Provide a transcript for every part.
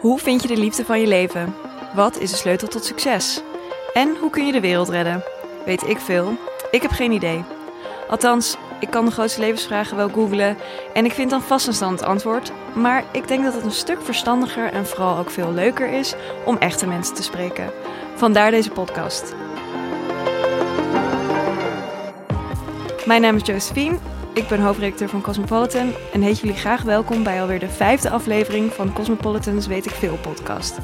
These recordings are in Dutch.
Hoe vind je de liefde van je leven? Wat is de sleutel tot succes? En hoe kun je de wereld redden? Weet ik veel? Ik heb geen idee. Althans, ik kan de grootste levensvragen wel googlen en ik vind dan vast een stand antwoord. Maar ik denk dat het een stuk verstandiger en vooral ook veel leuker is om echte mensen te spreken. Vandaar deze podcast. Mijn naam is Josephine, ik ben hoofdredacteur van Cosmopolitan en heet jullie graag welkom bij alweer de vijfde aflevering van Cosmopolitan's Weet ik Veel podcast.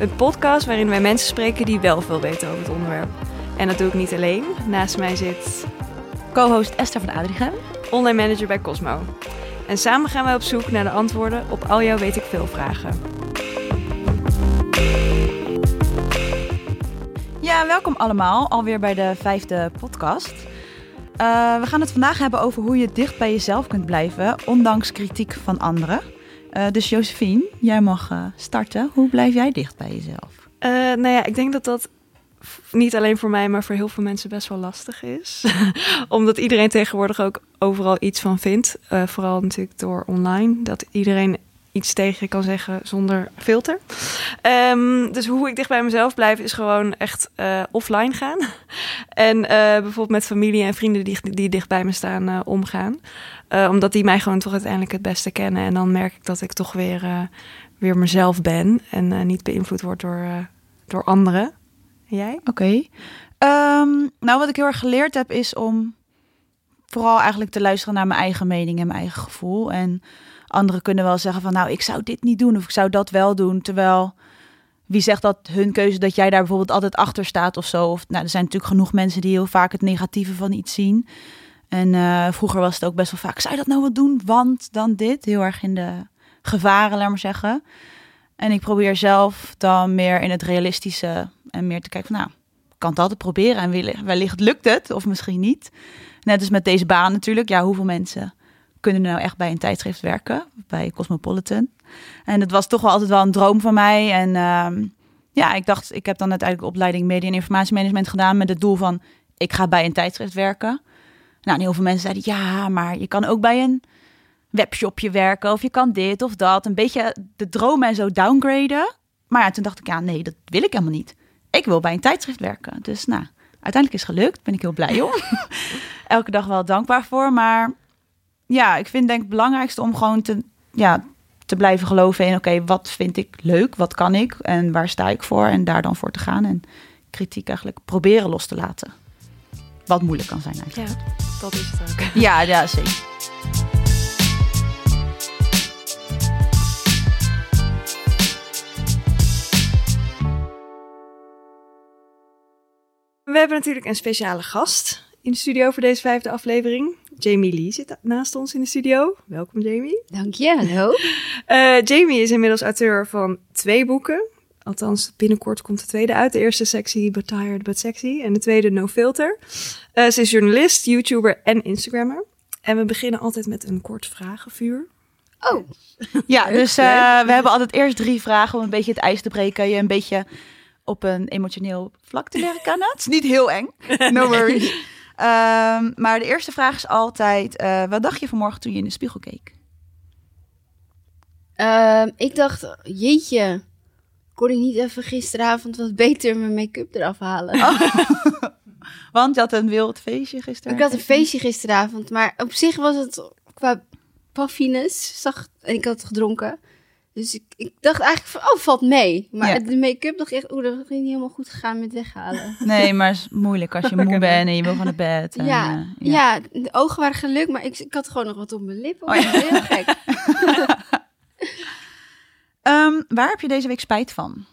Een podcast waarin wij mensen spreken die wel veel weten over het onderwerp. En dat doe ik niet alleen. Naast mij zit co-host Esther van Adrichem, online manager bij Cosmo. En samen gaan wij op zoek naar de antwoorden op al jouw weet ik veel vragen. Ja, welkom allemaal, alweer bij de vijfde podcast. Uh, we gaan het vandaag hebben over hoe je dicht bij jezelf kunt blijven, ondanks kritiek van anderen. Uh, dus Josephine, jij mag uh, starten. Hoe blijf jij dicht bij jezelf? nou ja, ik denk dat dat niet alleen voor mij, maar voor heel veel mensen best wel lastig is. Omdat iedereen tegenwoordig ook overal iets van vindt. vooral natuurlijk door online. Dat iedereen tegen kan zeggen zonder filter. Um, dus hoe ik dicht bij mezelf blijf is gewoon echt uh, offline gaan. en uh, bijvoorbeeld met familie en vrienden die, die dicht bij me staan uh, omgaan. omdat die mij gewoon toch uiteindelijk het beste kennen. En dan merk ik dat ik toch weer, weer mezelf ben. En niet beïnvloed word door, door anderen. En jij? Oké. Um, nou, wat ik heel erg geleerd heb is om vooral eigenlijk te luisteren naar mijn eigen mening en mijn eigen gevoel. En Anderen kunnen wel zeggen van nou, ik zou dit niet doen of ik zou dat wel doen. Terwijl wie zegt dat hun keuze dat jij daar bijvoorbeeld altijd achter staat of zo. Of nou, er zijn natuurlijk genoeg mensen die heel vaak het negatieve van iets zien. En uh, vroeger was het ook best wel vaak, zou je dat nou wat doen? Want dan dit. Heel erg in de gevaren, laat maar zeggen. En ik probeer zelf dan meer in het realistische en meer te kijken van nou, ik kan het altijd proberen en wellicht lukt het of misschien niet. Net als met deze baan natuurlijk. Ja, hoeveel mensen kunnen nou echt bij een tijdschrift werken, bij Cosmopolitan. En het was toch wel altijd wel een droom van mij. En uh, ja, ik dacht, ik heb dan uiteindelijk opleiding media en informatiemanagement gedaan met het doel van, ik ga bij een tijdschrift werken. Nou, heel veel mensen zeiden, ja, maar je kan ook bij een webshopje werken of je kan dit of dat. Een beetje de droom en zo downgraden. Maar ja, toen dacht ik, ja, nee, dat wil ik helemaal niet. Ik wil bij een tijdschrift werken. Dus nou, uiteindelijk is het gelukt. Ben ik heel blij om. Elke dag wel dankbaar voor. Maar ja, ik vind denk het belangrijkste om gewoon te, ja, te blijven geloven in... oké, wat vind ik leuk, wat kan ik en waar sta ik voor... en daar dan voor te gaan en kritiek eigenlijk proberen los te laten. Wat moeilijk kan zijn eigenlijk. Ja, dat is het ook. Ja, ja zeker. We hebben natuurlijk een speciale gast in de studio voor deze vijfde aflevering. Jamie Lee zit naast ons in de studio. Welkom Jamie. Dank je, hallo. Uh, Jamie is inmiddels auteur van twee boeken. Althans, binnenkort komt de tweede uit. De eerste sectie But Tired But Sexy en de tweede No Filter. Uh, ze is journalist, YouTuber en Instagrammer. En we beginnen altijd met een kort vragenvuur. Oh. Ja, dus uh, we hebben altijd eerst drie vragen om een beetje het ijs te breken. Je een beetje op een emotioneel vlak te leren kennen. Het is niet heel eng. No worries. Um, maar de eerste vraag is altijd: uh, wat dacht je vanmorgen toen je in de spiegel keek? Uh, ik dacht, jeetje, kon ik niet even gisteravond wat beter mijn make-up eraf halen? Oh. Want je had een wild feestje gisteren. Ik had een feestje gisteravond, maar op zich was het qua puffiness zacht en ik had gedronken. Dus ik, ik dacht eigenlijk van, oh, valt mee. Maar de make-up dacht echt, oeh, dat ging niet helemaal goed gegaan met weghalen. Nee, maar het is moeilijk als je moe bent en je wil van naar bed. En, ja, uh, ja. ja. de ogen waren gelukt, maar ik, ik had gewoon nog wat op mijn lippen. Oh, ja. Heel gek. um, waar heb je deze week spijt van?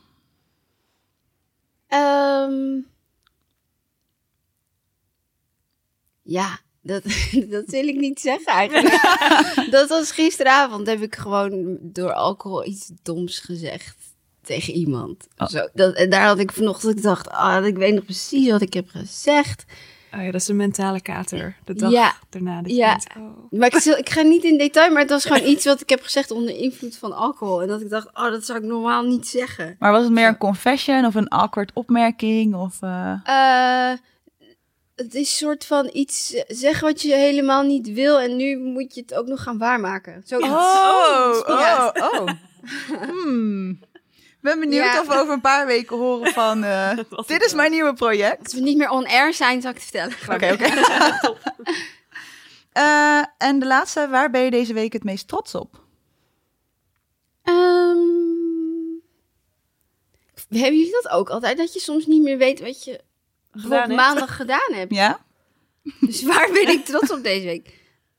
Um, ja, dat, dat wil ik niet zeggen eigenlijk. dat was gisteravond. Heb ik gewoon door alcohol iets doms gezegd tegen iemand. Oh. Zo, dat, en daar had ik vanochtend, ik dacht, ah, ik weet nog precies wat ik heb gezegd. Oh ja, dat is een mentale kater. De dag ja, daarna. Dat ja, oh. maar ik, ik, ga niet in detail, maar het was gewoon iets wat ik heb gezegd onder invloed van alcohol. En dat ik dacht, oh, dat zou ik normaal niet zeggen. Maar was het meer een confession of een awkward opmerking? Of, uh... Uh, het is een soort van iets zeggen wat je helemaal niet wil en nu moet je het ook nog gaan waarmaken. Zo oh, oh, oh, Hmm. Ben benieuwd Ja. of we over een paar weken horen van... eh, dit is mijn nieuwe project. Als we niet meer on air zijn, zal ik het vertellen. Oké, oké. Eh, en de laatste, waar ben je deze week het meest trots op? Ehm, hebben jullie dat ook altijd? Dat je soms niet meer weet wat je Gedaan op hebt. maandag gedaan hebt. Ja? Dus waar ben ik trots op deze week?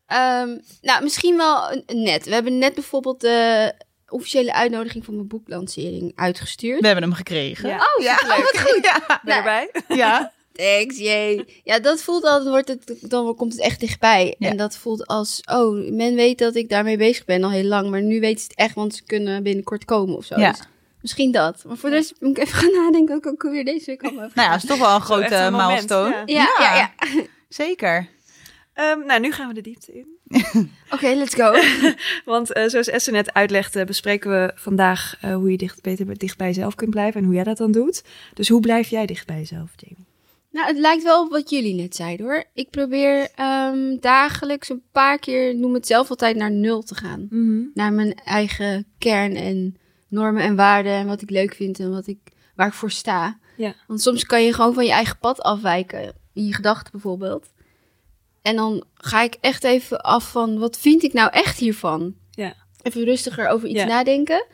Ehm, nou, misschien wel net. We hebben net bijvoorbeeld de officiële uitnodiging voor mijn boeklancering uitgestuurd. We hebben hem gekregen. Ja. Oh, ja, oh, wat goed. Ja. Ben Nou, erbij? ja. Thanks, jee. Ja, dat voelt al, dan, wordt het, dan komt het echt dichtbij. Ja. En dat voelt als, oh, men weet dat ik daarmee bezig ben al heel lang. Maar nu weet ze het echt, want ze kunnen binnenkort komen of zo. Ja. Dus misschien dat. Maar voor de rest moet ik even gaan nadenken wat ik ook weer deze week allemaal Nou ja, dat is toch wel een grote een moment, milestone. ja. Ja, ja, ja. Zeker. Ehm, nou, nu gaan we de diepte in. Oké, let's go. Want eh, zoals Esther net uitlegde, bespreken we vandaag eh, hoe je dicht, beter dicht bij jezelf kunt blijven en hoe jij dat dan doet. Dus hoe blijf jij dicht bij jezelf, Jamie? Nou, het lijkt wel op wat jullie net zeiden hoor. Ik probeer ehm, dagelijks een paar keer, noem het zelf altijd, naar nul te gaan. Naar mijn eigen kern en normen en waarden en wat ik leuk vind en wat ik, waar ik voor sta. Ja. Want soms kan je gewoon van je eigen pad afwijken, in je gedachten bijvoorbeeld. En dan ga ik echt even af van, wat vind ik nou echt hiervan? Ja. Even rustiger over iets Ja. nadenken.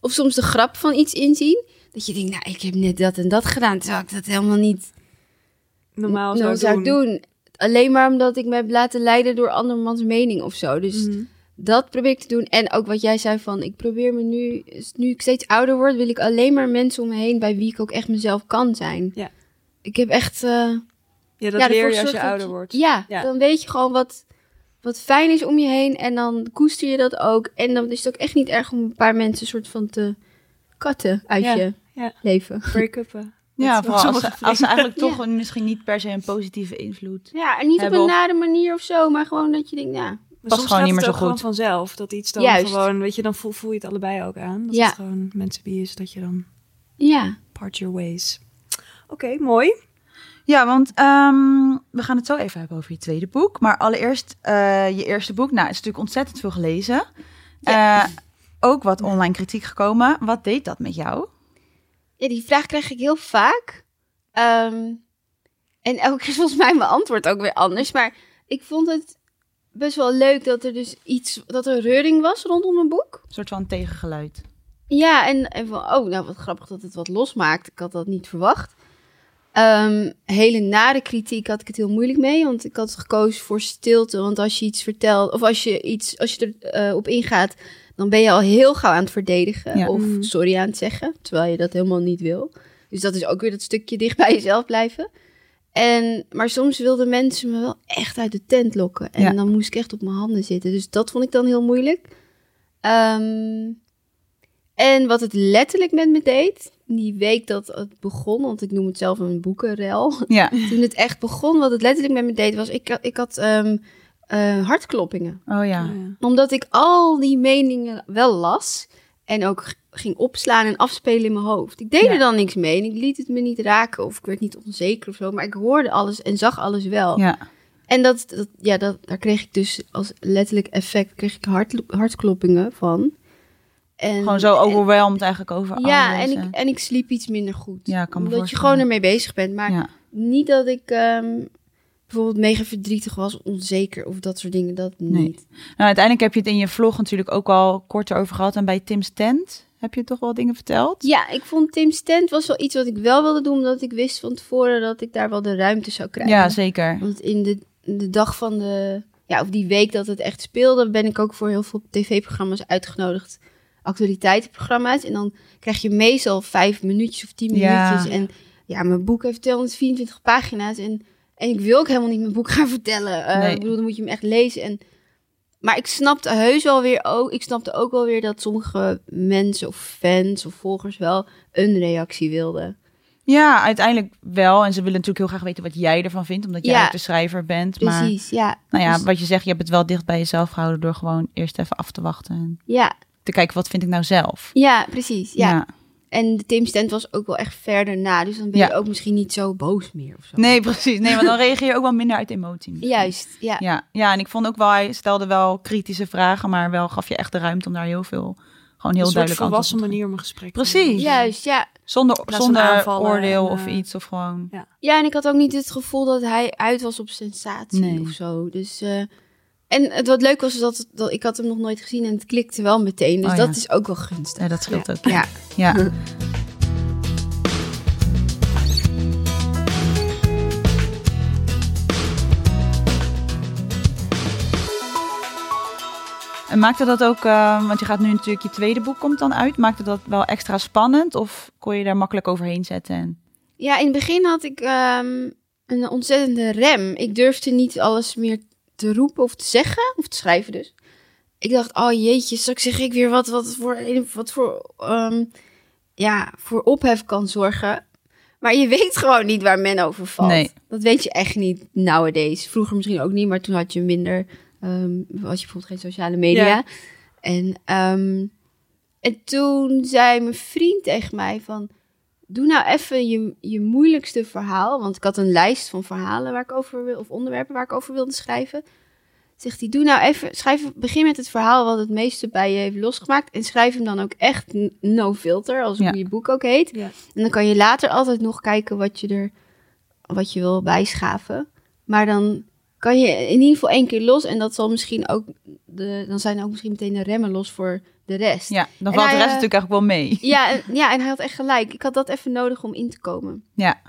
Of soms de grap van iets inzien. Dat je denkt, nou, ik heb net dat en dat gedaan, terwijl ik dat helemaal niet Normaal zou, doen. Alleen maar omdat ik me heb laten leiden door andermans mening of zo. Dus Mhm. Dat probeer ik te doen. En ook wat jij zei van, ik probeer me nu, nu ik steeds ouder word, wil ik alleen maar mensen om me heen bij wie ik ook echt mezelf kan zijn. Ja. Ik heb echt, eh, Ja, dat Ja, leer je als je ouder wordt. ja, Ja. dan weet je gewoon wat, wat fijn is om je heen. En dan koester je dat ook. En dan is het ook echt niet erg om een paar mensen soort van te katten uit Ja, je ja. leven. Break-uppen. Ja, vooral als, ze- als ze eigenlijk toch een- misschien niet per se een positieve invloed. Ja, en niet Hebben op een nare manier of zo, maar gewoon dat je denkt, ja, Maar Past gewoon gaat niet meer zo gewoon goed. vanzelf. Dat iets dan Juist. gewoon, weet je, dan voel, voel je het allebei ook aan. Dat Ja. het gewoon mensen wie is, dat je dan ja. part your ways. Oké, mooi. Ja, want ehm, we gaan het zo even hebben over je tweede boek. Maar allereerst eh, je eerste boek. Nou, het is natuurlijk ontzettend veel gelezen. Ja. Eh, ook wat online kritiek gekomen. Wat deed dat met jou? Ja, die vraag krijg ik heel vaak. Ehm, en elke keer is volgens mij mijn antwoord ook weer anders. Maar ik vond het best wel leuk dat er dus iets, dat er reuring was rondom mijn boek. Een soort van tegengeluid. Ja, en, en van, oh, nou wat grappig dat het wat losmaakt. Ik had dat niet verwacht. Ehm, hele nare kritiek had ik het heel moeilijk mee, want ik had gekozen voor stilte. Want als je iets vertelt, of als je iets, als je erop op ingaat, dan ben je al heel gauw aan het verdedigen. Ja. Of Mm. sorry aan het zeggen, terwijl je dat helemaal niet wil. Dus dat is ook weer dat stukje dicht bij jezelf blijven. En, maar soms wilden mensen me wel echt uit de tent lokken. En Ja. dan moest ik echt op mijn handen zitten. Dus dat vond ik dan heel moeilijk. Ehm, en wat het letterlijk met me deed, die week dat het begon, want ik noem het zelf een boekenrel. Ja. Toen het echt begon, wat het letterlijk met me deed, was ik, had- ik had eh, hartkloppingen. Oh ja. Omdat ik al die meningen wel las en ook ging opslaan en afspelen in mijn hoofd. Ik deed Ja. er dan niks mee en ik liet het me niet raken of ik werd niet onzeker of zo, maar ik hoorde alles en zag alles wel. Ja. En dat, dat, ja, dat, daar kreeg ik dus als letterlijk effect kreeg ik hart, hartkloppingen van. En, Gewoon zo overweldigd eigenlijk over ja, alles. en ik, en ik sliep iets minder goed. Ja, kan me Omdat je gewoon ermee bezig bent. Maar Ja. niet dat ik ehm, bijvoorbeeld mega verdrietig was, onzeker of dat soort dingen. Dat Nee. niet. Nou, uiteindelijk heb je het in je vlog natuurlijk ook al kort over gehad. En bij Tim's tent heb je toch wel dingen verteld? Ja, ik vond Tim's tent was wel iets wat ik wel wilde doen. Omdat ik wist van tevoren dat ik daar wel de ruimte zou krijgen. Ja, zeker. Want in de, de dag van de... Ja, of die week dat het echt speelde... ben ik ook voor heel veel tv-programma's uitgenodigd. Actualiteitenprogramma's. En dan krijg je meestal vijf minuutjes of tien Ja. minuutjes. En ja, mijn boek heeft 224 pagina's. En, en ik wil ook helemaal niet mijn boek gaan vertellen. Eh, Nee. Ik bedoel, dan moet je hem echt lezen. En, maar ik snapte heus wel weer ook... Ik snapte ook wel weer dat sommige mensen of fans of volgers wel een reactie wilden. Ja, uiteindelijk wel. En ze willen natuurlijk heel graag weten wat jij ervan vindt. Omdat jij Ja. ook de schrijver bent. Maar Precies, ja. nou ja, Dus- wat je zegt, je hebt het wel dicht bij jezelf gehouden... door gewoon eerst even af te wachten. En ja, te kijken, wat vind ik nou zelf? ja, precies. ja. ja. En de Tim's tent was ook wel echt verder na. Dus dan ben je Ja. ook misschien niet zo boos meer of zo. Nee, precies. Nee, want dan reageer je ook wel minder uit emotie. Juist, ja. Ja, ja, en ik vond ook wel, hij stelde wel kritische vragen, maar wel gaf je echt de ruimte om daar heel veel Gewoon heel een soort duidelijk volwassen antwoord manier om een gesprek te Precies. Juist, ja. Zonder, zonder aanvallen oordeel en, of eh, iets. Of gewoon... Ja, en ik had ook niet het gevoel dat hij uit was op sensatie Nee. of zo. Dus, eh, en het wat leuk was, dat, dat ik had hem nog nooit gezien en het klikte wel meteen. Dus Oh ja. dat is ook wel gunstig. Ja, dat scheelt ook. Ja. Ja. En maakte dat ook, eh, want je gaat nu natuurlijk je tweede boek komt dan uit. Maakte dat wel extra spannend of kon je daar makkelijk overheen zetten? En... Ja, in het begin had ik ehm, een ontzettende rem. Ik durfde niet alles meer te roepen of te zeggen, of te schrijven dus. Ik dacht, oh jeetje, straks zeg ik weer wat, wat voor, wat voor, ehm, ja, voor ophef kan zorgen. Maar je weet gewoon niet waar men over valt. Nee. Dat weet je echt niet nowadays. Vroeger misschien ook niet, maar toen had je minder, was je bijvoorbeeld geen sociale media. Ja. En, ehm, en toen zei mijn vriend tegen mij van, doe nou even je, je moeilijkste verhaal. Want ik had een lijst van verhalen waar ik over wil, of onderwerpen waar ik over wilde schrijven. Zegt hij, doe nou even, schrijf, begin met het verhaal wat het meeste bij je heeft losgemaakt. En schrijf hem dan ook echt no filter, als Ja. hoe je boek ook heet. Ja. En dan kan je later altijd nog kijken wat je er, wat je wil bijschaven. Maar dan kan je in ieder geval één keer los. En dat zal misschien ook, de, dan zijn ook misschien meteen de remmen los voor de rest. Ja, dan valt de rest eh, natuurlijk eigenlijk wel mee. Ja, en, ja, en hij had echt gelijk. Ik had dat even nodig om in te komen. Ja,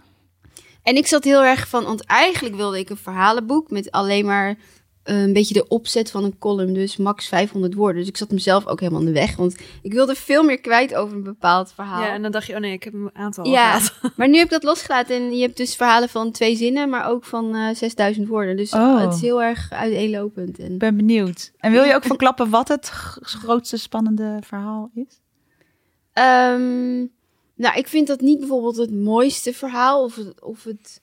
En ik zat heel erg van, want eigenlijk wilde ik een verhalenboek met alleen maar een beetje de opzet van een column, dus max 500 woorden. Dus ik zat mezelf ook helemaal in de weg, want ik wilde veel meer kwijt over een bepaald verhaal. Ja, en dan dacht je, oh nee, ik heb een aantal al Ja, gehad. maar nu heb ik dat losgelaten en je hebt dus verhalen van twee zinnen, maar ook van eh 6000 woorden. Dus Oh. het is heel erg uiteenlopend. En ik ben benieuwd. En wil je ook verklappen wat het grootste spannende verhaal is? Ehm, nou, ik vind dat niet bijvoorbeeld het mooiste verhaal of het, of het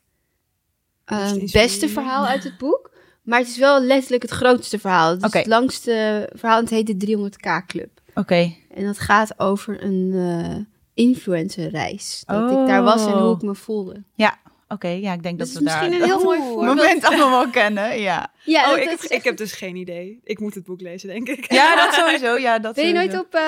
eh, beste verhaal uit het boek. Maar het is wel letterlijk het grootste verhaal. Het is het langste verhaal. Het heet de 300k Club. Oké, En dat gaat over een eh influencerreis. Dat ik daar was en Oh. hoe ik me voelde. Oké. Ja, ik denk Dat dat is we daar misschien een heel mooi dat voorbeeld. moment allemaal wel kennen. Ja, Ja, Oh, dat- ik dat heb, ik heb dus geen idee. Ik moet het boek lezen, denk ik. ja dat sowieso. Ja, dat Ben je nooit op eh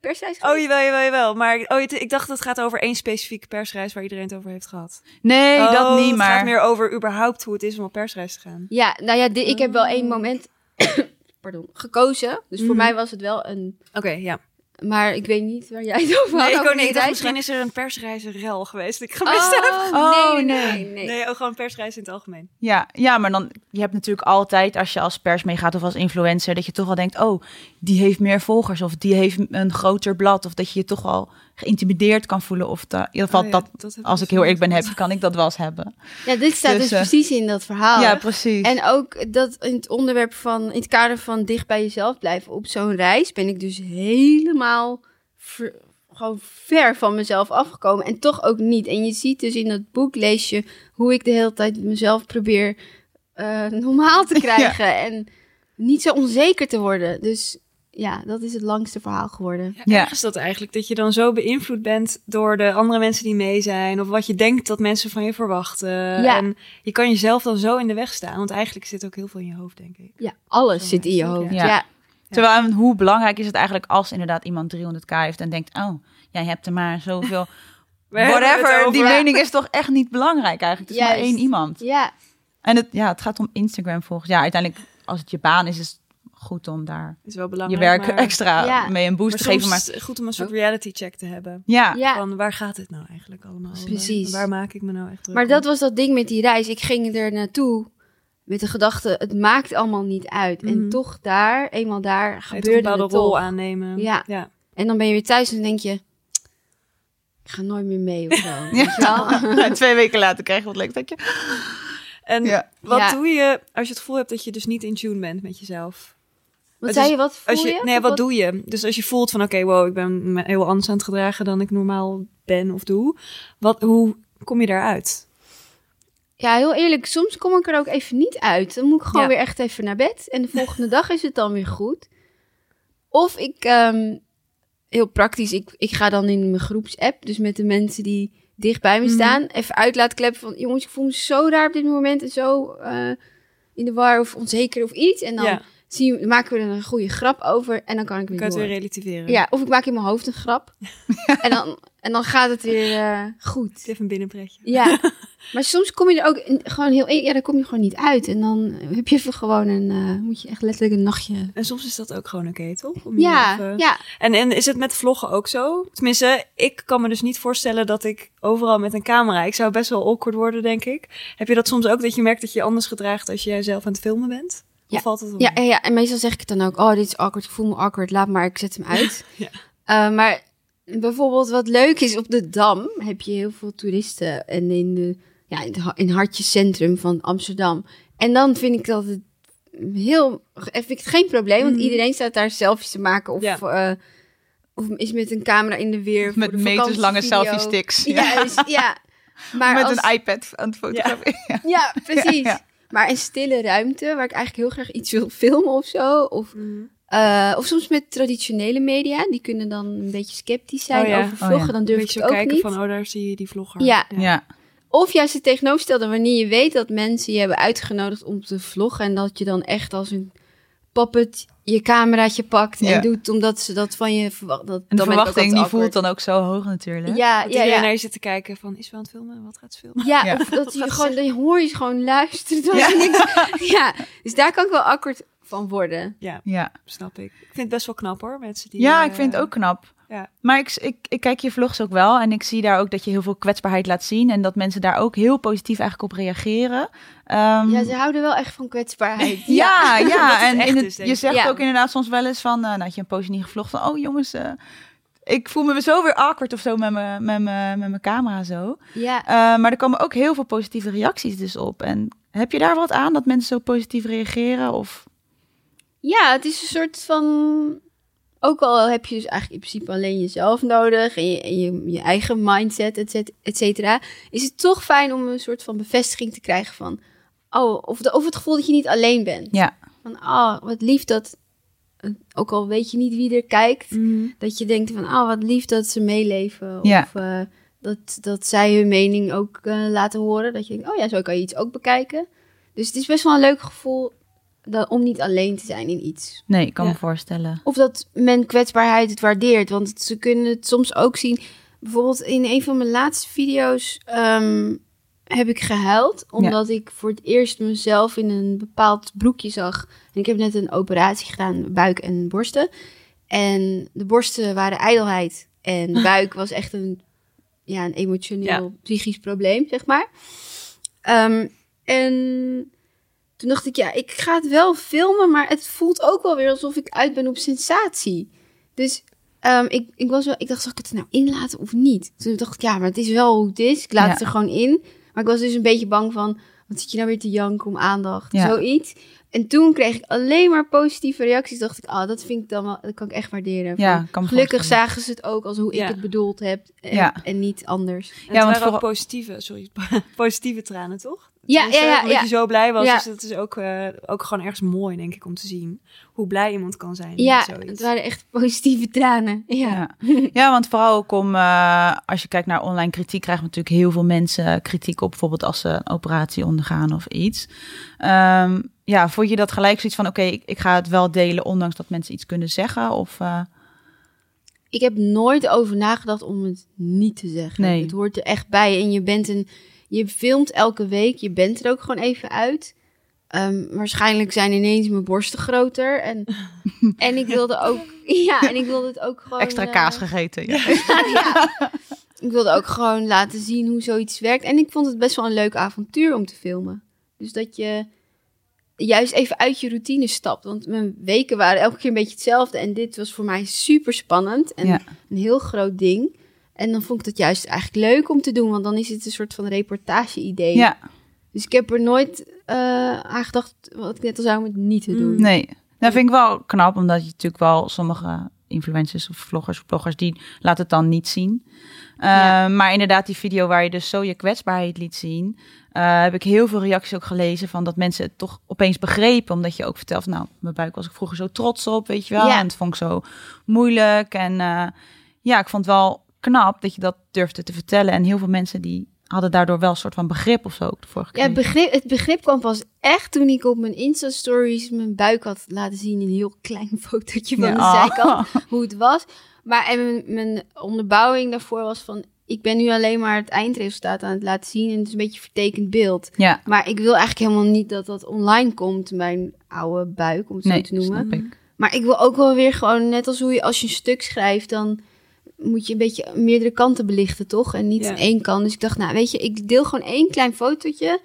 persreis Oh, geweest? jawel, jawel, jawel. Maar oh, ik dacht dat het gaat over één specifieke persreis waar iedereen het over heeft gehad. Nee, oh, dat niet, Het gaat maar... meer over überhaupt hoe het is om op persreis te gaan. Ja, nou ja, ik heb wel één moment pardon, gekozen. Dus voor Mhm. mij was het wel een... Oké, ja. Maar ik weet niet waar jij het over had. Nee, ik over ook niet. misschien is er een persreizenrel geweest die ik gemist heb. Oh, Oh, nee, nee, nee. nee. nee. Nee, ook gewoon persreizen in het algemeen. Ja, ja, maar dan, je hebt natuurlijk altijd, als je als pers meegaat of als influencer, dat je toch wel denkt, oh, die heeft meer volgers of die heeft een groter blad. Of dat je je toch wel geïntimideerd kan voelen. Of da- in ieder geval, Oh ja, dat, als ik ik heel eerlijk ben, heb, kan ik dat wel eens hebben. Ja, dit staat dus, Dus, eh, precies in dat verhaal. Ja, precies. En ook dat in het onderwerp van, in het kader van dicht bij jezelf blijven op zo'n reis, ben ik dus helemaal ver- gewoon ver van mezelf afgekomen. En toch ook niet. En je ziet dus in dat boek, lees je hoe ik de hele tijd mezelf probeer eh, normaal te krijgen. En niet zo onzeker te worden. Dus ja, dat is het langste verhaal geworden. Ja, is dat eigenlijk, dat je dan zo beïnvloed bent door de andere mensen die mee zijn. Of wat je denkt dat mensen van je verwachten. Ja. En je kan jezelf dan zo in de weg staan. Want eigenlijk zit ook heel veel in je hoofd, denk ik. Ja, alles Zo zit in je hoofd. ja. Ja. Terwijl, hoe belangrijk is het eigenlijk als inderdaad iemand 300k heeft en denkt, oh, jij hebt er maar zoveel. Whatever, die mening is toch echt niet belangrijk eigenlijk. Het is maar één iemand. ja. En het, ja, het gaat om Instagram volgens. Ja, uiteindelijk, als het je baan is, is het goed om daar is wel je belangrijk. werk maar, extra Ja. mee een boost maar te geven. Maar is het goed om een soort reality check te hebben. ja, ja. Van waar gaat het nou eigenlijk allemaal over? Precies. Waar maak ik me nou echt druk Maar om? dat was dat ding met die reis. Ik ging er naartoe met de gedachte, het maakt allemaal niet uit. En Mhm. toch daar, eenmaal daar, Ga je toch een gebeurde bepaalde het rol toch. aannemen. Ja. ja. En dan ben je weer thuis en denk je, ik ga nooit meer mee of zo. Weet je wel? En twee weken later krijg je wat leuk. Denk je. En Ja. wat Ja. doe je als je het gevoel hebt dat je dus niet in tune bent met jezelf? Wat zei je, wat voel Als je, je? nee, wat doe je? Dus als je voelt van oké, wow, ik ben me heel anders aan het gedragen dan ik normaal ben of doe. Wat, hoe kom je daaruit? Ja, heel eerlijk, soms kom ik er ook even niet uit. Dan moet ik gewoon Ja. weer echt even naar bed. En de volgende dag is het dan weer goed. Of ik, ehm, heel praktisch, ik, ik ga dan in mijn groepsapp, dus met de mensen die dicht bij me Mhm. staan, even uit laten kleppen van, jongens, ik voel me zo raar op dit moment en zo eh, in de war of onzeker of iets. En dan ja. Zie, maken we er een goede grap over en dan kan ik weer Kan het weer relativeren? Ja, of ik maak in mijn hoofd een grap. en, dan, en dan gaat het weer eh, goed. Even een binnenpretje. Ja, maar soms kom je er ook in- gewoon heel... Ja, dan kom je gewoon niet uit. En dan heb je even gewoon een... eh, moet je echt letterlijk een nachtje... En soms is dat ook gewoon oké, toch? Om je Ja, even- ja. En, en is het met vloggen ook zo? Tenminste, ik kan me dus niet voorstellen dat ik overal met een camera... Ik zou best wel awkward worden, denk ik. Heb je dat soms ook, dat je merkt dat je je anders gedraagt... als jij zelf aan het filmen bent? Ja. Of valt het Ja, ja, ja, en meestal zeg ik het dan ook. Oh, dit is awkward. Ik voel me awkward. Laat maar, ik zet hem uit. Ja. Eh, maar bijvoorbeeld wat leuk is, op de Dam heb je heel veel toeristen. En in, de, ja, in, het in Hartje Centrum van Amsterdam. En dan vind ik dat het heel... Vind ik het geen probleem, want Mhm. iedereen staat daar selfies te maken. Of, Ja. eh, of is met een camera in de weer. Met voor de meterslange vakantievideo. selfie-sticks. Ja, dus, ja. Maar Met als, een iPad aan het fotograferen. Ja, precies. Maar een stille ruimte waar ik eigenlijk heel graag iets wil filmen of zo. Of Mhm. eh, of soms met traditionele media, die kunnen dan een beetje sceptisch zijn Oh ja. over vloggen, Oh ja. dan Een durf ik beetje het zo ook kijken niet. van, oh, daar zie je die vlogger. Ja. Ja. Of juist het tegenovergestelde, wanneer je weet dat mensen je hebben uitgenodigd om te vloggen en dat je dan echt als een puppet je cameraatje pakt Ja. en doet omdat ze dat van je verwachten. Dat, En de verwachting die voelt dan ook zo hoog natuurlijk. Ja, Dat ja, ja. naar je zit te kijken van, is ze aan het filmen? Wat gaat ze filmen? Ja, Ja. of dat je gewoon, dan hoor je gewoon luisteren. ze niks- ja, dus daar kan ik wel awkward van worden. Ja, Ja. snap ik. Ik vind het best wel knap hoor, mensen die... Ja, eh, ik vind het ook knap. ja. Maar ik, ik, ik kijk je vlogs ook wel en ik zie daar ook dat je heel veel kwetsbaarheid laat zien en dat mensen daar ook heel positief eigenlijk op reageren. Ehm, Ja, ze houden wel echt van kwetsbaarheid. ja, ja. en echt in het, is, denk je zegt Ja. ook inderdaad soms wel eens van, eh, nou had je een poosje niet gevlogd van, oh jongens, eh, ik voel me zo weer awkward of zo met mijn met met mijn camera zo. ja. Eh, maar er komen ook heel veel positieve reacties dus op. En heb je daar wat aan dat mensen zo positief reageren? Of Ja, het is een soort van. Ook al heb je dus eigenlijk in principe alleen jezelf nodig en je, en je, je eigen mindset, et cet- et cetera, is het toch fijn om een soort van bevestiging te krijgen van. Oh, of, de, of het gevoel dat je niet alleen bent. ja, Van, ah, wat lief dat. Ook al weet je niet wie er kijkt, Mhm. dat je denkt van, ah, wat lief dat ze meeleven. Ja. Of eh, dat, dat zij hun mening ook eh, laten horen. Dat je denkt, oh ja, zo kan je iets ook bekijken. Dus het is best wel een leuk gevoel dat, om niet alleen te zijn in iets. nee, ik kan Ja. me voorstellen. Of dat men kwetsbaarheid het waardeert. Want ze kunnen het soms ook zien. Bijvoorbeeld in een van mijn laatste video's ehm, heb ik gehuild. Omdat ik voor het eerst mezelf in een bepaald broekje zag. En ik heb net een operatie gedaan, buik en borsten. En de borsten waren ijdelheid. En de buik was echt een, ja, een emotioneel, Ja. psychisch probleem, zeg maar. Ehm, en toen dacht ik, ja, ik ga het wel filmen, maar het voelt ook wel weer alsof ik uit ben op sensatie. Dus ehm, ik, ik, was wel, ik dacht, zal ik het er nou inlaten of niet? Toen dacht ik, ja, maar het is wel hoe het is. Ik laat Ja. het er gewoon in. Maar ik was dus een beetje bang van, wat zit je nou weer te janken om aandacht? Ja. Zoiets. En toen kreeg ik alleen maar positieve reacties. Dacht ik, ah, dat vind ik dan wel, dat kan ik echt waarderen. Ja, Van, kan me gelukkig zagen ze het ook als hoe Ja. ik het bedoeld heb. En, Ja. en niet anders. En Ja, het want waren vooral- ook positieve, sorry, positieve tranen, toch? Ja, ja, ja. Omdat ja. je zo blij was. Ja. Dus dat is ook, eh, ook gewoon ergens mooi, denk ik, om te zien. Hoe blij iemand kan zijn. Ja, met zoiets. het waren echt positieve tranen. Ja. Ja. ja, want vooral ook om, eh, als je kijkt naar online kritiek, krijgen natuurlijk heel veel mensen kritiek op, bijvoorbeeld als ze een operatie ondergaan of iets. Ehm, ja, vond je dat gelijk zoiets van, oké, ik, ik ga het wel delen, ondanks dat mensen iets kunnen zeggen? Of, eh, Ik heb nooit over nagedacht om het niet te zeggen. Nee. Het hoort er echt bij. En je bent een. Je filmt elke week. Je bent er ook gewoon even uit. Ehm, waarschijnlijk zijn ineens mijn borsten groter. En, en ik wilde ook. Ja, en ik wilde het ook gewoon. extra eh, kaas gegeten? Ja. ja. Ik wilde ook gewoon laten zien hoe zoiets werkt. En ik vond het best wel een leuk avontuur om te filmen. Dus dat je juist even uit je routine stapt. Want mijn weken waren elke keer een beetje hetzelfde. En dit was voor mij super spannend. En Ja. een heel groot ding. En dan vond ik het juist eigenlijk leuk om te doen. Want dan is het een soort van reportage-idee. ja, Dus ik heb er nooit eh aan gedacht, wat ik net al zei, om het niet te doen. nee. Dat vind ik wel knap, omdat je natuurlijk wel sommige influencers of vloggers of bloggers, die laten het dan niet zien. Eh, Ja. Maar inderdaad, die video waar je dus zo je kwetsbaarheid liet zien, eh, heb ik heel veel reacties ook gelezen van dat mensen het toch opeens begrepen. Omdat je ook vertelt, nou, mijn buik was ik vroeger zo trots op, weet je wel. Ja. En het vond ik zo moeilijk. En ja, ik vond wel knap dat je dat durfde te vertellen. En heel veel mensen die hadden daardoor wel een soort van begrip of zo ook de vorige Ja, keer. het begrip, het begrip kwam pas echt toen ik op mijn Insta-stories mijn buik had laten zien. Een heel klein fotootje van Ja. de Oh. zijkant, hoe het was. Maar en mijn, mijn onderbouwing daarvoor was van... Ik ben nu alleen maar het eindresultaat aan het laten zien. En het is een beetje een vertekend beeld. Ja, Maar ik wil eigenlijk helemaal niet dat dat online komt, mijn oude buik, om het nee, zo te noemen. snap ik. Maar ik wil ook wel weer gewoon, net als hoe je als je een stuk schrijft, dan moet je een beetje meerdere kanten belichten, toch? En niet Ja. één kant. Dus ik dacht, nou, weet je, ik deel gewoon één klein fotootje.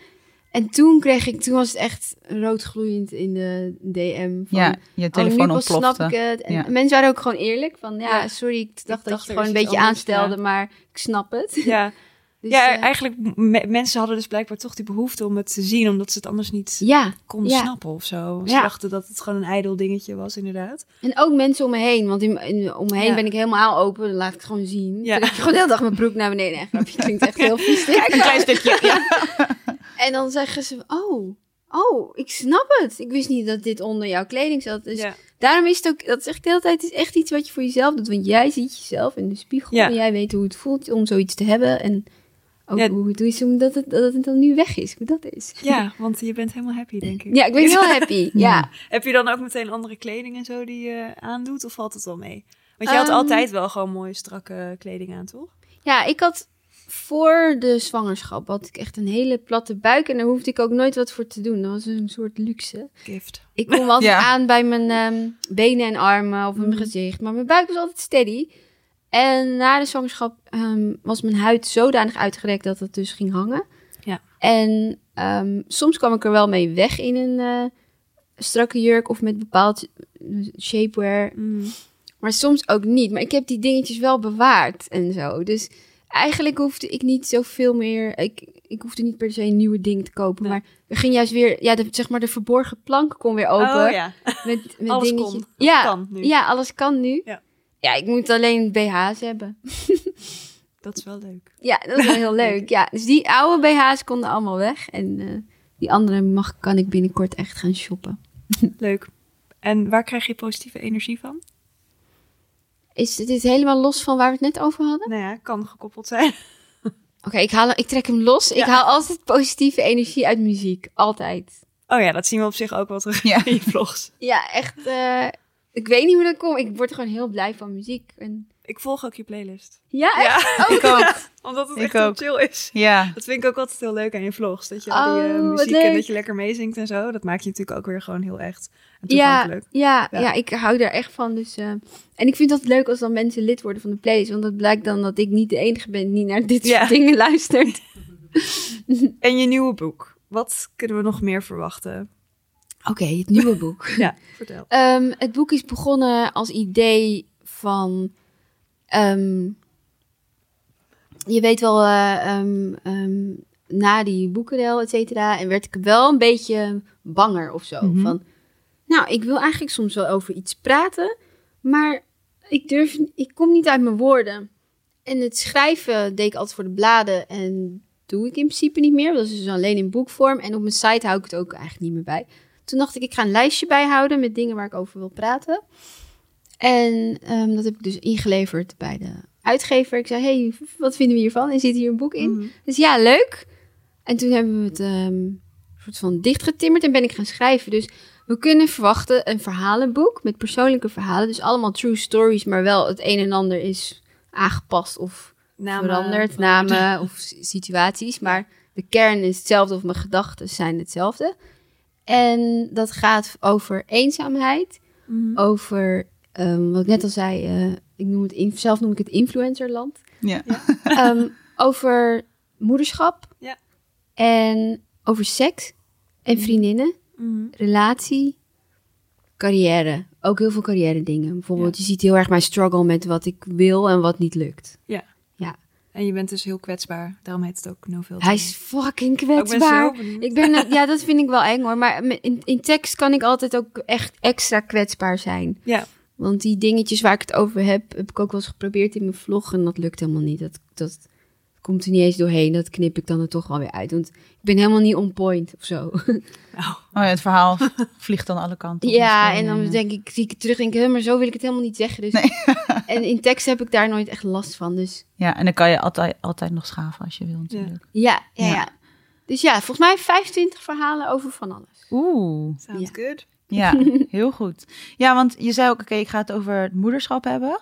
En toen kreeg ik, toen was het echt roodgloeiend in de DM. Van, Ja, je oh, telefoon ontplofte. snap ik het. En Ja. mensen waren ook gewoon eerlijk. Van, ja, sorry, ik dacht dat dacht je gewoon een beetje anders, aanstelde, ja. maar ik snap het. Ja, Dus, ja eh, eigenlijk me- mensen hadden dus blijkbaar toch die behoefte om het te zien, omdat ze het anders niet ja, konden Ja. snappen of zo. Ze Ja. dachten dat het gewoon een ijdel dingetje was, inderdaad. En ook mensen om me heen. Want in, in- om me heen ben ik helemaal open. Dan laat ik het gewoon zien. Ja. Ja. ik gewoon de hele dag mijn broek naar beneden. En grapje klinkt echt heel vies. dit. Een klein stukje. Ja. En dan zeggen ze, oh, oh, ik snap het. Ik wist niet dat dit onder jouw kleding zat. Dus ja. daarom is het ook, dat zeg ik de hele tijd, het is echt iets wat je voor jezelf doet. Want jij ziet jezelf in de spiegel. Ja. En jij weet hoe het voelt om zoiets te hebben. En ook Ja. hoe het is omdat het, dat het dan nu weg is. Hoe dat is. ja, want je bent helemaal happy, denk ik. Ja, ik ben heel happy. Ja. Heb je dan ook meteen andere kleding en zo die je aandoet, of valt het wel mee? Want je had Ehm. altijd wel gewoon mooie, strakke kleding aan, toch? Ja, ik had voor de zwangerschap had ik echt een hele platte buik en daar hoefde ik ook nooit wat voor te doen. Dat was een soort luxe. Gift. Ik kom altijd Ja. aan bij mijn ehm, benen en armen of mijn Mhm. gezicht, maar mijn buik was altijd steady. En na de zwangerschap ehm, was mijn huid zodanig uitgerekt dat het dus ging hangen. Ja. En ehm, soms kwam ik er wel mee weg in een eh, strakke jurk of met bepaald shapewear. Mm. Maar soms ook niet. Maar ik heb die dingetjes wel bewaard en zo. Dus eigenlijk hoefde ik niet zoveel meer. Ik, ik hoefde niet per se een nieuwe ding te kopen. Nee. Maar er ging juist weer. Ja, de, zeg maar de verborgen plank kon weer open. Oh ja, Met, met alles kon. Ja, kan nu. ja, alles kan nu. Ja. Ja, ik moet alleen BH's hebben. Dat is wel leuk. Ja, dat is wel heel leuk. Ja, dus die oude BH's konden allemaal weg. En eh, die andere mag, kan ik binnenkort echt gaan shoppen. Leuk. En waar krijg je positieve energie van? Is dit helemaal los van waar we het net over hadden? Nou ja, kan gekoppeld zijn. Oké, ik, haal, ik trek hem los. Ik haal altijd positieve energie uit muziek. Altijd. Oh ja, dat zien we op zich ook wel terug Ja. in je vlogs. Ja, echt. eh, ik weet niet hoe dat komt. Ik word gewoon heel blij van muziek. En... Ik volg ook je playlist. Ja, echt? Ja, Ik ook. omdat het Ik echt heel ook. chill is. Ja. Dat vind ik ook altijd heel leuk aan je vlogs. Dat je al die eh, Oh, wat muziek en dat je lekker meezingt en zo. Dat maakt je natuurlijk ook weer gewoon heel echt en Ja, toegankelijk. ja, Ja. ja. ik hou daar echt van. Dus, eh, en ik vind dat leuk als dan mensen lid worden van de playlist. Want dat blijkt dan dat ik niet de enige ben die naar dit Ja. soort dingen luistert. En je nieuwe boek. Wat kunnen we nog meer verwachten? Oké, het nieuwe boek. Ja, vertel. Ehm, het boek is begonnen als idee van. ehm, je weet wel, eh, ehm, na die boekenrel, et cetera, en werd ik wel een beetje banger of zo. Mhm. Van, nou, ik wil eigenlijk soms wel over iets praten, maar ik durf, ik kom niet uit mijn woorden. En het schrijven deed ik altijd voor de bladen en doe ik in principe niet meer. Dat is dus alleen in boekvorm. En op mijn site hou ik het ook eigenlijk niet meer bij. Toen dacht ik, ik ga een lijstje bijhouden met dingen waar ik over wil praten. En ehm, dat heb ik dus ingeleverd bij de uitgever. Ik zei, hey, wat vinden we hiervan? En zit hier een boek in? Dus ja, leuk. En toen hebben we het ehm soort van dichtgetimmerd en ben ik gaan schrijven. Dus we kunnen verwachten een verhalenboek met persoonlijke verhalen. Dus allemaal true stories, maar wel het een en ander is aangepast of Namen veranderd. Namen of situaties. Maar de kern is hetzelfde of mijn gedachten zijn hetzelfde. En dat gaat over eenzaamheid, Mhm. over ehm, wat ik net al zei, eh, ik noem het in, zelf noem ik het influencerland. Ja. Ehm, over moederschap. Ja. En over seks en vriendinnen, Mhm. relatie, carrière. Ook heel veel carrière dingen. Bijvoorbeeld, je ziet heel erg mijn struggle met wat ik wil en wat niet lukt. En je bent dus heel kwetsbaar. Daarom heet het ook No Filter. Hij is fucking Oh, ik ben kwetsbaar. zo benieuwd. Ik ben, eh, ja, dat vind ik wel eng hoor. Maar met- in, in tekst kan ik altijd ook echt extra kwetsbaar zijn. Ja. Want die dingetjes waar ik het over heb, heb ik ook wel eens geprobeerd in mijn vlog. En dat lukt helemaal niet. Dat, dat komt er niet eens doorheen. Dat knip ik dan er toch wel weer uit. Want ik ben helemaal niet on point of zo. Oh, Oh ja, het verhaal vliegt dan alle kanten. op ja, en dan eh, denk ik, zie ik het terug en denk ik, "Huh, maar zo wil ik het helemaal niet zeggen. Dus en in tekst heb ik daar nooit echt last van. Dus Ja, en dan kan je altijd, altijd nog schaven als je wil natuurlijk. ja, ja, Ja. ja. Dus ja, volgens mij 25 verhalen over van alles. Oeh, Sounds good. ja, heel goed. Ja, want je zei ook, oké, ik ga het over het moederschap hebben.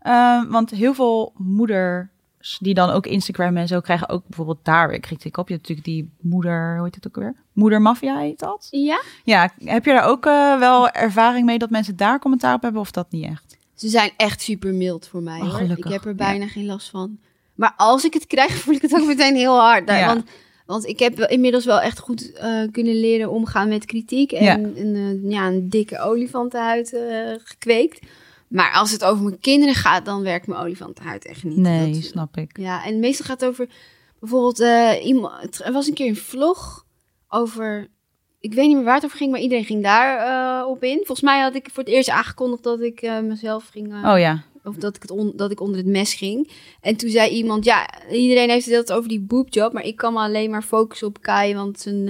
Ehm, want heel veel moeders die dan ook Instagram en zo krijgen ook bijvoorbeeld daar weer kritiek op. Je hebt natuurlijk die moeder, hoe heet het ook weer? Moedermafia heet dat? Ja? Ja, heb je daar ook eh, wel ervaring mee dat mensen daar commentaar op hebben of dat niet echt? Ze zijn echt super mild voor mij. Oh, hoor. gelukkig. Ik heb er bijna geen last van. Maar als ik het krijg, voel ik het ook meteen heel hard. Ja. Want, want ik heb inmiddels wel echt goed eh, kunnen leren omgaan met kritiek. En Ja. een, eh, ja, een dikke olifantenhuid eh, gekweekt. Maar als het over mijn kinderen gaat, dan werkt mijn olifantenhuid echt niet. Nee, Dat- snap ik. Ja, en meestal gaat het over bijvoorbeeld iemand. Er was een keer een vlog over. Ik weet niet meer waar het over ging, maar iedereen ging daar eh, op in. Volgens mij had ik voor het eerst aangekondigd dat ik eh, mezelf ging. eh, Oh ja, Of dat ik, het on- dat ik onder het mes ging. En toen zei iemand, ja, iedereen heeft het over die boobjob, maar ik kan me alleen maar focussen op Kai, want zijn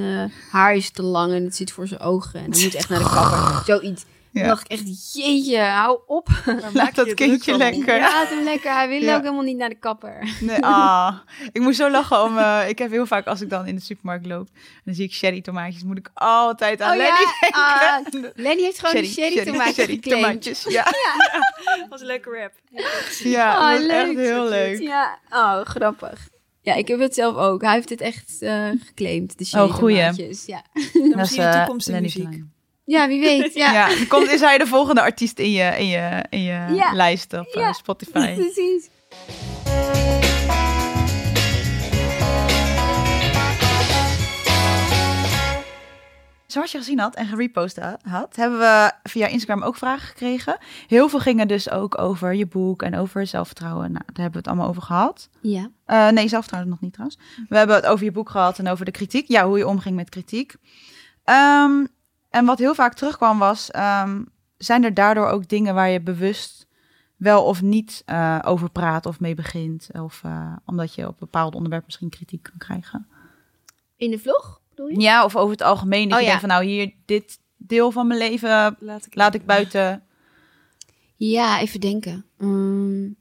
haar is te lang en het zit voor zijn ogen en hij moet echt naar de kapper. Zoiets. Ja. Toen dacht ik echt, jeetje, hou op. laat dat kindje lekker. Laat hem lekker, hij wil Ja. ook helemaal niet naar de kapper. Nee, ah, ik moest zo lachen om. eh, ik heb heel vaak als ik dan in de supermarkt loop, dan zie ik sherry tomaatjes, moet ik altijd aan Oh Lenny ja, denken. ah, Lenny heeft gewoon de sherry tomaatjes sherry tomaatjes. Ja, Dat was een leuke rap. ja Oh, dat is echt heel leuk. Ja, oh, grappig. Ja, ik heb het zelf ook. Hij heeft het echt eh geclaimd, de sherry Oh, goeie. tomaatjes. Ja. Dan zie je toekomst in muziek. Klein. Ja, wie weet. Ja, Ja, dan komt, is hij de volgende artiest in je, in je, in je Ja. lijst op eh, Ja. Spotify. precies. Zoals je gezien had en gerepost ha- had, hebben we via Instagram ook vragen gekregen. Heel veel gingen dus ook over je boek en over zelfvertrouwen. Nou, daar hebben we het allemaal over gehad. Ja. Eh, nee, zelfvertrouwen nog niet trouwens. We hebben het over je boek gehad en over de kritiek. Ja, hoe je omging met kritiek. Ehm, en wat heel vaak terugkwam was, ehm, zijn er daardoor ook dingen waar je bewust wel of niet eh, over praat of mee begint? Of eh, omdat je op bepaalde onderwerpen misschien kritiek kan krijgen? In de vlog, bedoel je? Ja, of over het algemeen. Dat Oh, je ja. denkt van nou, hier, dit deel van mijn leven Laat ik, laat ik buiten. Ja, even denken. Mm.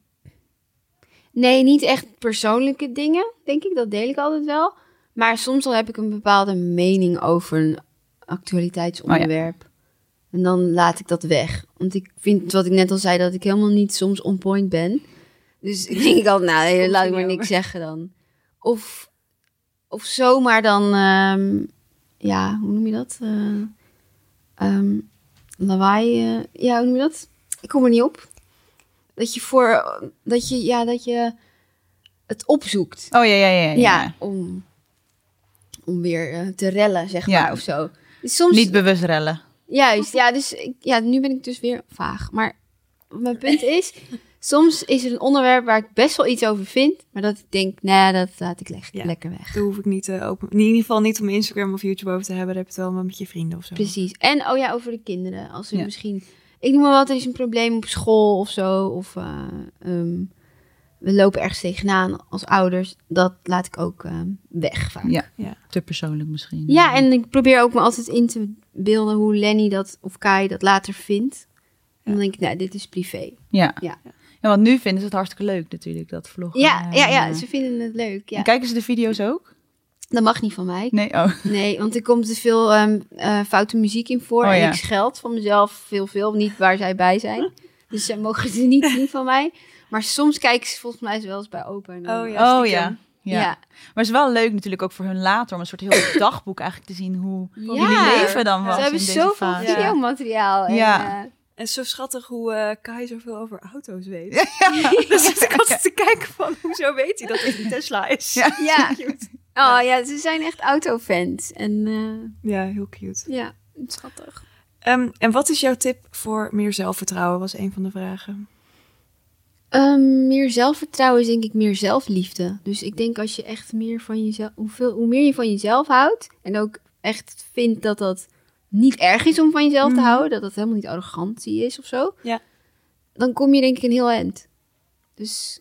Nee, niet echt persoonlijke dingen, denk ik. Dat deel ik altijd wel. Maar soms al heb ik een bepaalde mening over een actualiteitsonderwerp. En dan laat ik dat weg. Want ik vind, wat ik net al zei, dat ik helemaal niet soms on point ben. Dus ik denk altijd, nou, Komt laat ik maar niks zeggen dan. Of, of zomaar dan, ehm, ja, hoe noem je dat? Eh, ehm, lawaai, eh, ja, hoe noem je dat? Ik kom er niet op. Dat je voor, dat je, ja, dat je het opzoekt. Oh ja, ja, ja. ja, Ja, om, om weer eh, te rellen, zeg Ja. maar, of zo. Soms, Niet bewust rellen. Juist, ja, dus ik, ja, nu ben ik dus weer vaag. Maar mijn punt is, soms is er een onderwerp waar ik best wel iets over vind, maar dat ik denk, nee, dat laat ik le- Ja. lekker weg. Daar hoef ik niet te open. In ieder geval niet om Instagram of YouTube over te hebben. Daar heb je het wel met je vrienden of zo. Precies. En, oh ja, over de kinderen. Als er Ja. misschien, ik noem maar wat, er is een probleem op school of zo, of eh, ehm, we lopen ergens tegenaan als ouders, dat laat ik ook ehm, weg vaak. Ja. Ja. Te persoonlijk misschien. Ja, en ik probeer ook me altijd in te beelden hoe Lenny dat of Kai dat later vindt. En dan denk ik, nou, dit is privé. Ja. Ja. Ja, want nu vinden ze het hartstikke leuk natuurlijk, dat vloggen. Ja, ja, ja, En, ze vinden het leuk. Ja. en kijken ze de video's ook? Dat mag niet van mij. Nee, oh. Nee, want er komt te veel ehm, eh, foute muziek in voor. Oh, en ja. ik scheld van mezelf veel, veel. Niet waar zij bij zijn. Dus zij mogen ze niet zien van mij. Maar soms kijken ze volgens mij wel eens bij opa. En Oh ja. Oh ja. Ja. ja. Maar het is wel leuk natuurlijk ook voor hun later om een soort heel dagboek eigenlijk te zien hoe Ja. jullie leven dan was Ze hebben in deze zoveel fase. Ja. videomateriaal. En, Ja. eh, En zo schattig hoe eh, Kai zoveel over auto's weet. dus ik altijd te kijken van, hoezo weet hij dat het een Tesla is? Ja. ja. Oh ja, ze zijn echt autofans. En eh, Ja, heel cute. ja, schattig. Ehm, en wat is jouw tip voor meer zelfvertrouwen, was een van de vragen. Ehm, meer zelfvertrouwen is denk ik meer zelfliefde. Dus ik denk als je echt meer van jezelf, hoeveel, hoe meer je van jezelf houdt en ook echt vindt dat dat niet erg is om van jezelf te Mhm. houden, dat dat helemaal niet arrogantie is of zo, Ja. dan kom je denk ik een heel eind. Dus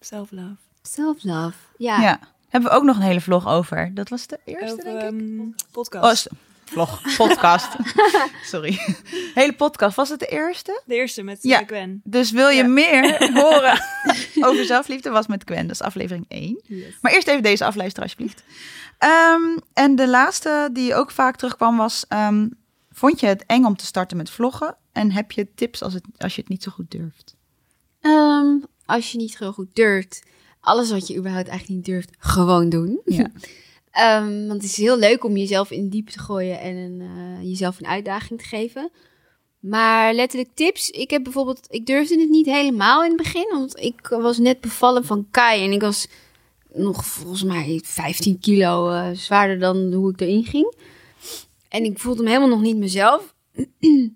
Self-love. self-love. Ja. Ja. Hebben we ook nog een hele vlog over. Dat was de eerste, Over, denk ik. ehm, podcast. Oh, vlog, podcast. Sorry. Hele podcast. Was het de eerste? De eerste met Ja. ja. Gwen. Dus wil je Ja. meer horen over zelfliefde, was met Gwen. Dat is aflevering 1. Maar eerst even deze afluisteren, alsjeblieft. Ehm, en de laatste die ook vaak terugkwam was... ehm, vond je het eng om te starten met vloggen? En heb je tips als, het, als je het niet zo goed durft? Ehm, als je niet heel goed durft, alles wat je überhaupt eigenlijk niet durft, gewoon doen. Ja. Ehm, want het is heel leuk om jezelf in diep te gooien en een, eh, jezelf een uitdaging te geven. Maar letterlijk tips. Ik heb bijvoorbeeld, ik durfde het niet helemaal in het begin, want ik was net bevallen van Kai en ik was nog volgens mij 15 kilo eh, zwaarder dan hoe ik erin ging. En ik voelde me helemaal nog niet mezelf.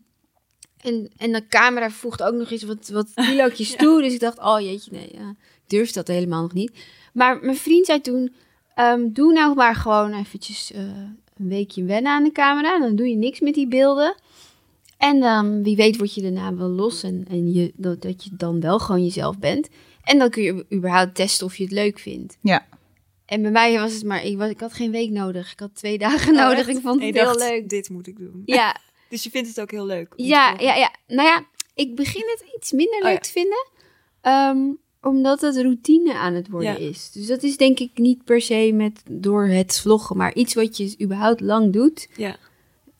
En, en de camera voegt ook nog eens wat, wat kilootjes toe. Dus ik dacht, oh jeetje, nee, ja, ik durf dat helemaal nog niet. Maar mijn vriend zei toen, ehm, doe nou maar gewoon eventjes eh, een weekje wennen aan de camera. Dan doe je niks met die beelden. En dan, wie weet word je daarna wel los en, en je, dat, dat je dan wel gewoon jezelf bent. En dan kun je überhaupt testen of je het leuk vindt. Ja. En bij mij was het maar, ik, was, ik had geen week nodig. Ik had twee dagen nodig. Ik vond het heel dacht, leuk. dit moet ik doen. Ja, Dus je vindt het ook heel leuk. ja, ja, ja. Nou ja, ik begin het iets minder Oh, leuk ja. te vinden. ehm, omdat het routine aan het worden Ja. is. Dus dat is denk ik niet per se met, door het vloggen. Maar iets wat je überhaupt lang doet. Ja.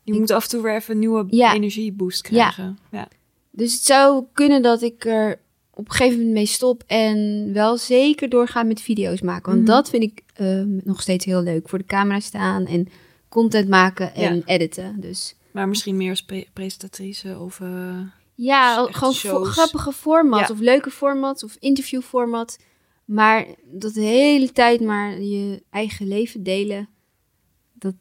Je Ik- moet af en toe weer even een nieuwe Ja. energieboost krijgen. Ja. Dus het zou kunnen dat ik er op een gegeven moment mee stop. En wel zeker doorga met video's maken. Want Mhm. dat vind ik ehm, nog steeds heel leuk. Voor de camera staan en content maken en Ja. editen. Dus Maar misschien meer als pre- presentatrice of... eh, Ja, gewoon vo- grappige formats Ja. of leuke formats of interviewformat. Maar dat de hele tijd maar je eigen leven delen. Dat,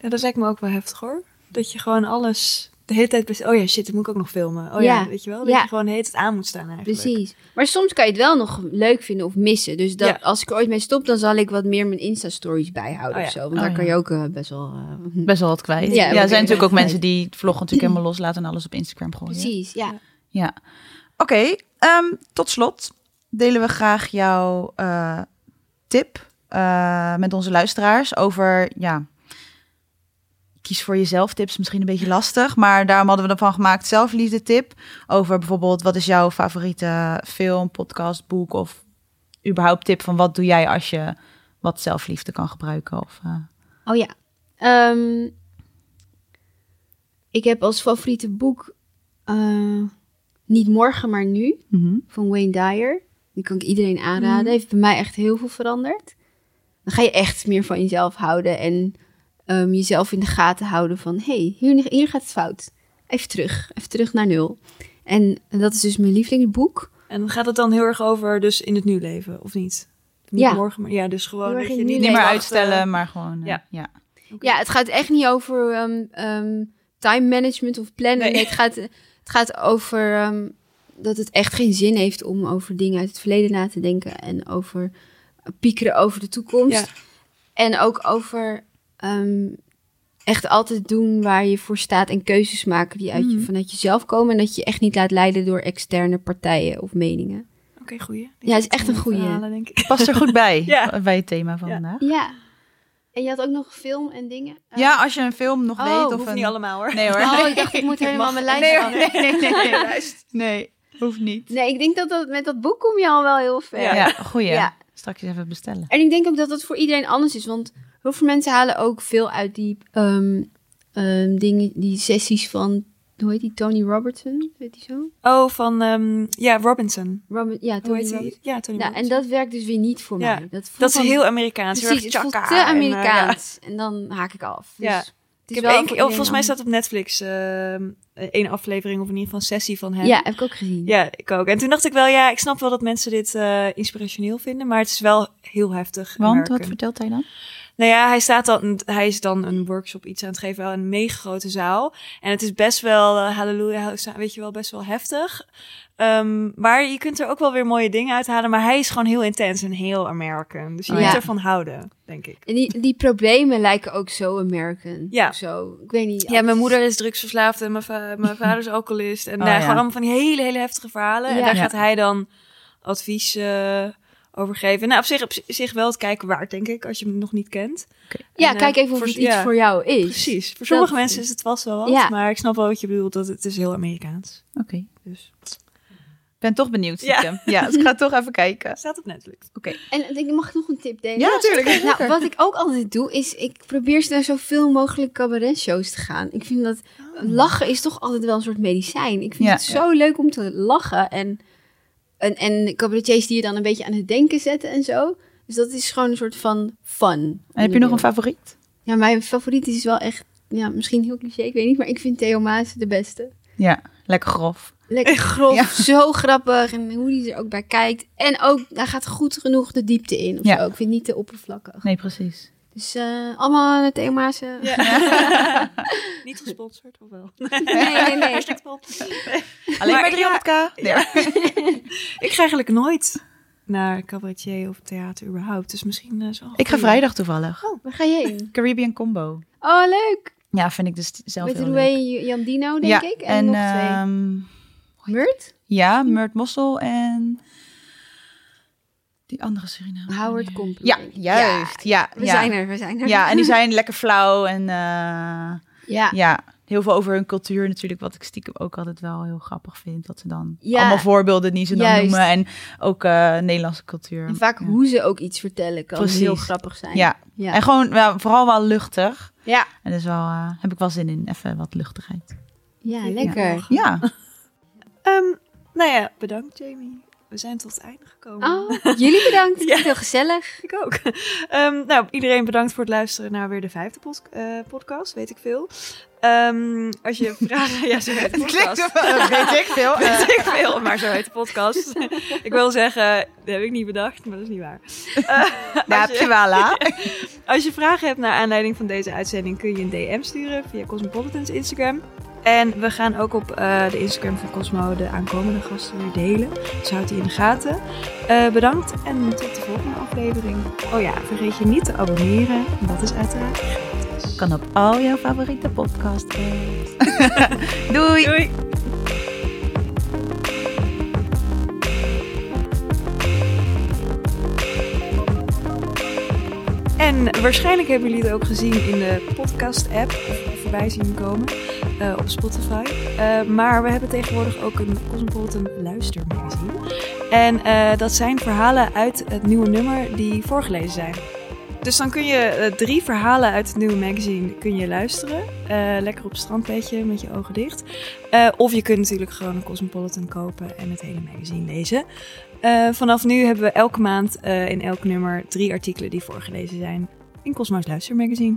Ja, dat lijkt me ook wel heftig hoor. Dat je gewoon alles de hele tijd... bes- Oh ja, shit, dat moet ik ook nog filmen. Oh ja, Ja. weet je wel? Dat Ja. je gewoon de hele tijd aan moet staan eigenlijk. precies. Maar soms kan je het wel nog leuk vinden of missen. Dus dat, Ja. als ik er ooit mee stop, dan zal ik wat meer mijn Insta-stories bijhouden Oh ja. of zo. Want Oh daar ja. kan je ook eh, best wel... eh, Best wel wat kwijt. Ja, er zijn natuurlijk ook kwijt. mensen die het vloggen natuurlijk helemaal loslaten en alles op Instagram gooien. precies, ja. Ja. Oké, ehm, tot slot delen we graag jouw eh, tip eh, met onze luisteraars over, ja, kies voor jezelf tips, misschien een beetje lastig, maar daarom hadden we ervan gemaakt zelfliefde tip over bijvoorbeeld wat is jouw favoriete film, podcast, boek of überhaupt tip van wat doe jij als je wat zelfliefde kan gebruiken of eh, Oh ja. Ehm, ik heb als favoriete boek eh, Niet Morgen, maar Nu. mhm. van Wayne Dyer. Die kan ik iedereen aanraden. Mhm. Heeft bij mij echt heel veel veranderd. Dan ga je echt meer van jezelf houden en ehm, jezelf in de gaten houden van... hey, hier, hier gaat het fout. Even terug. Even terug naar nul. En dat is dus mijn lievelingsboek. En gaat het dan heel erg over dus in het nu leven, of niet? Niet Ja. morgen, maar ja, dus gewoon dat je niet, meer uitstellen, maar gewoon, eh, ja. ja. Ja, het gaat echt niet over ehm, ehm, time management of plannen. Nee. Nee, het, gaat, het gaat over dat het echt geen zin heeft om over dingen uit het verleden na te denken. En over piekeren over de toekomst. Ja. En ook over ehm, echt altijd doen waar je voor staat en keuzes maken die uit je, Mhm. vanuit jezelf komen. En dat je echt niet laat leiden door externe partijen of meningen. Oké, goeie. Ja, het is echt een goeie. Verhalen, denk ik. Past er goed bij, Ja. bij het thema van Ja. vandaag. Ja. En je had ook nog film en dingen? Eh, Ja, als je een film nog Oh, weet of Hoeft een... niet allemaal hoor. Nee hoor. Oh, ik dacht, ik moet helemaal mijn lijst nee, af. nee, nee, nee, nee. Nee, hoeft niet. Nee, ik denk dat, dat met dat boek kom je al wel heel ver. Ja, goeie. Ja. Straks even bestellen. En ik denk ook dat dat voor iedereen anders is. Want heel veel mensen halen ook veel uit die ehm, ehm, dingen, die sessies van, hoe heet die, Tony Robertson? Weet die zo? Oh, van ehm, ja, Robinson. Ja, Tony? Ja, Tony Nou, en dat werkt dus weer niet voor Ja, mij. Dat, is heel Amerikaans. heel Precies, erg het te en, eh, Amerikaans. En dan haak ik af. Dus Ja. het Ik heb wel één voor keer, oh, volgens mij staat op Netflix ehm één aflevering of in ieder geval een sessie van hem. Ja, heb ik ook gezien. Ja, ik ook. En toen dacht ik wel, ja, ik snap wel dat mensen dit eh, inspirationeel vinden, maar het is wel heel heftig. Want, American. wat vertelt hij dan? Nou ja, hij, staat dan, hij is dan een workshop iets aan het geven, wel in een mega grote zaal. En het is best wel, eh, halleluja, weet je wel, best wel heftig. Ehm, maar je kunt er ook wel weer mooie dingen uithalen. Maar hij is gewoon heel intens en heel American. Dus je Oh, moet ja. ervan houden, denk ik. En die, die problemen lijken ook zo American. Ja. Zo. Ik weet niet. Ja, mijn moeder is drugsverslaafd en mijn, va- mijn vader is alcoholist. En Oh, nou, ja. gewoon allemaal van die hele, hele heftige verhalen. En daar Ja. gaat hij dan advies eh, over geven. Nou, op zich, op zich wel het kijken waard, denk ik, als je hem nog niet kent. Ja, En, eh, kijk even of voor- het iets ja, voor jou is. Precies. Voor sommige Dat- mensen is het vast wel wat, Ja. maar ik snap wel wat je bedoelt, dat het is heel Amerikaans. Oké. Dus Ik ben toch benieuwd, Ja. Ja, dus ik ga toch even kijken. staat op Netflix. En ik mag nog een tip delen. Ja, natuurlijk. Nou, wat ik ook altijd doe, is ik probeer naar zoveel mogelijk cabaret-shows te gaan. Ik vind dat lachen is toch altijd wel een soort medicijn. Ik vind Ja, het zo leuk om te lachen. En, en, en cabaretiers die je dan een beetje aan het denken zetten en zo. Dus dat is gewoon een soort van fun. En heb je nog een favoriet? Ja, mijn favoriet is wel echt, ja, misschien heel cliché, ik weet niet. Maar ik vind Theo Maas de beste. Ja, lekker grof. Lekker grof, Ja. zo grappig. En hoe hij er ook bij kijkt. En ook, hij gaat goed genoeg de diepte in. Of Ja. zo. Ik vind het niet te oppervlakkig. Nee, precies. Dus eh, allemaal Maas. eh. Niet gesponsord, of wel? Nee, nee, nee. Hashtag. Alleen Maar bij 300k? Ja. Ik ga eigenlijk nooit naar cabaretier of theater überhaupt, dus misschien eh, zo. Ik ga vrijdag toevallig. Waar ga je heen? Caribbean Combo. Oh, leuk. Ja, vind ik dus zelf Met heel leuk. Jan Dino, denk ja, ik. En, nog twee. ehm, Murt? ja, Murt Mossel en die andere Suriname. Howard Komp. Ja, juist. Ja, We ja. zijn er, we zijn er. Ja, en die zijn lekker flauw en eh, Ja. ja, heel veel over hun cultuur natuurlijk, wat ik stiekem ook altijd wel heel grappig vind. Dat ze dan Ja. allemaal voorbeelden die ze dan Juist. noemen en ook eh, Nederlandse cultuur. En vaak ja. hoe ze ook iets vertellen kan Precies. heel grappig zijn. Ja. Ja. en gewoon ja, vooral wel luchtig. Ja. En dus wel, eh, heb ik wel zin in, even wat luchtigheid. Ja, lekker. Ja, Ehm, nou ja, bedankt Jamie. We zijn tot het einde gekomen. Oh, jullie bedankt. Ja. Heel gezellig. Ik ook. Ehm, nou, iedereen bedankt voor het luisteren naar weer de vijfde eh, podcast, weet ik veel. Ehm, als je vragen... Ja, zo heet de podcast. weet ik veel. eh. Weet ik veel, maar zo heet de podcast. ik wil zeggen, dat heb ik niet bedacht, maar dat is niet waar. Eh, Daar als heb je wel? Als je vragen hebt naar aanleiding van deze uitzending, kun je een DM sturen via Cosmopolitan's Instagram. En we gaan ook op eh, de Instagram van Cosmo de aankomende gasten weer delen. Dus houd die in de gaten. Eh, bedankt en tot de volgende aflevering. Oh ja, vergeet je niet te abonneren. Dat is uiteraard gratis. Kan op al jouw favoriete podcast. Doei! Doei! En waarschijnlijk hebben jullie het ook gezien in de podcast-app, of voorbij zien komen eh, op Spotify. Eh, maar we hebben tegenwoordig ook een Cosmopolitan luistermagazine. En eh, dat zijn verhalen uit het nieuwe nummer die voorgelezen zijn. Dus dan kun je drie verhalen uit het nieuwe magazine kun je luisteren. Lekker op het strandbedje met je ogen dicht. Of je kunt natuurlijk gewoon een Cosmopolitan kopen en het hele magazine lezen. Vanaf nu hebben we elke maand in elk nummer drie artikelen die voorgelezen zijn in Cosmo's Luistermagazine.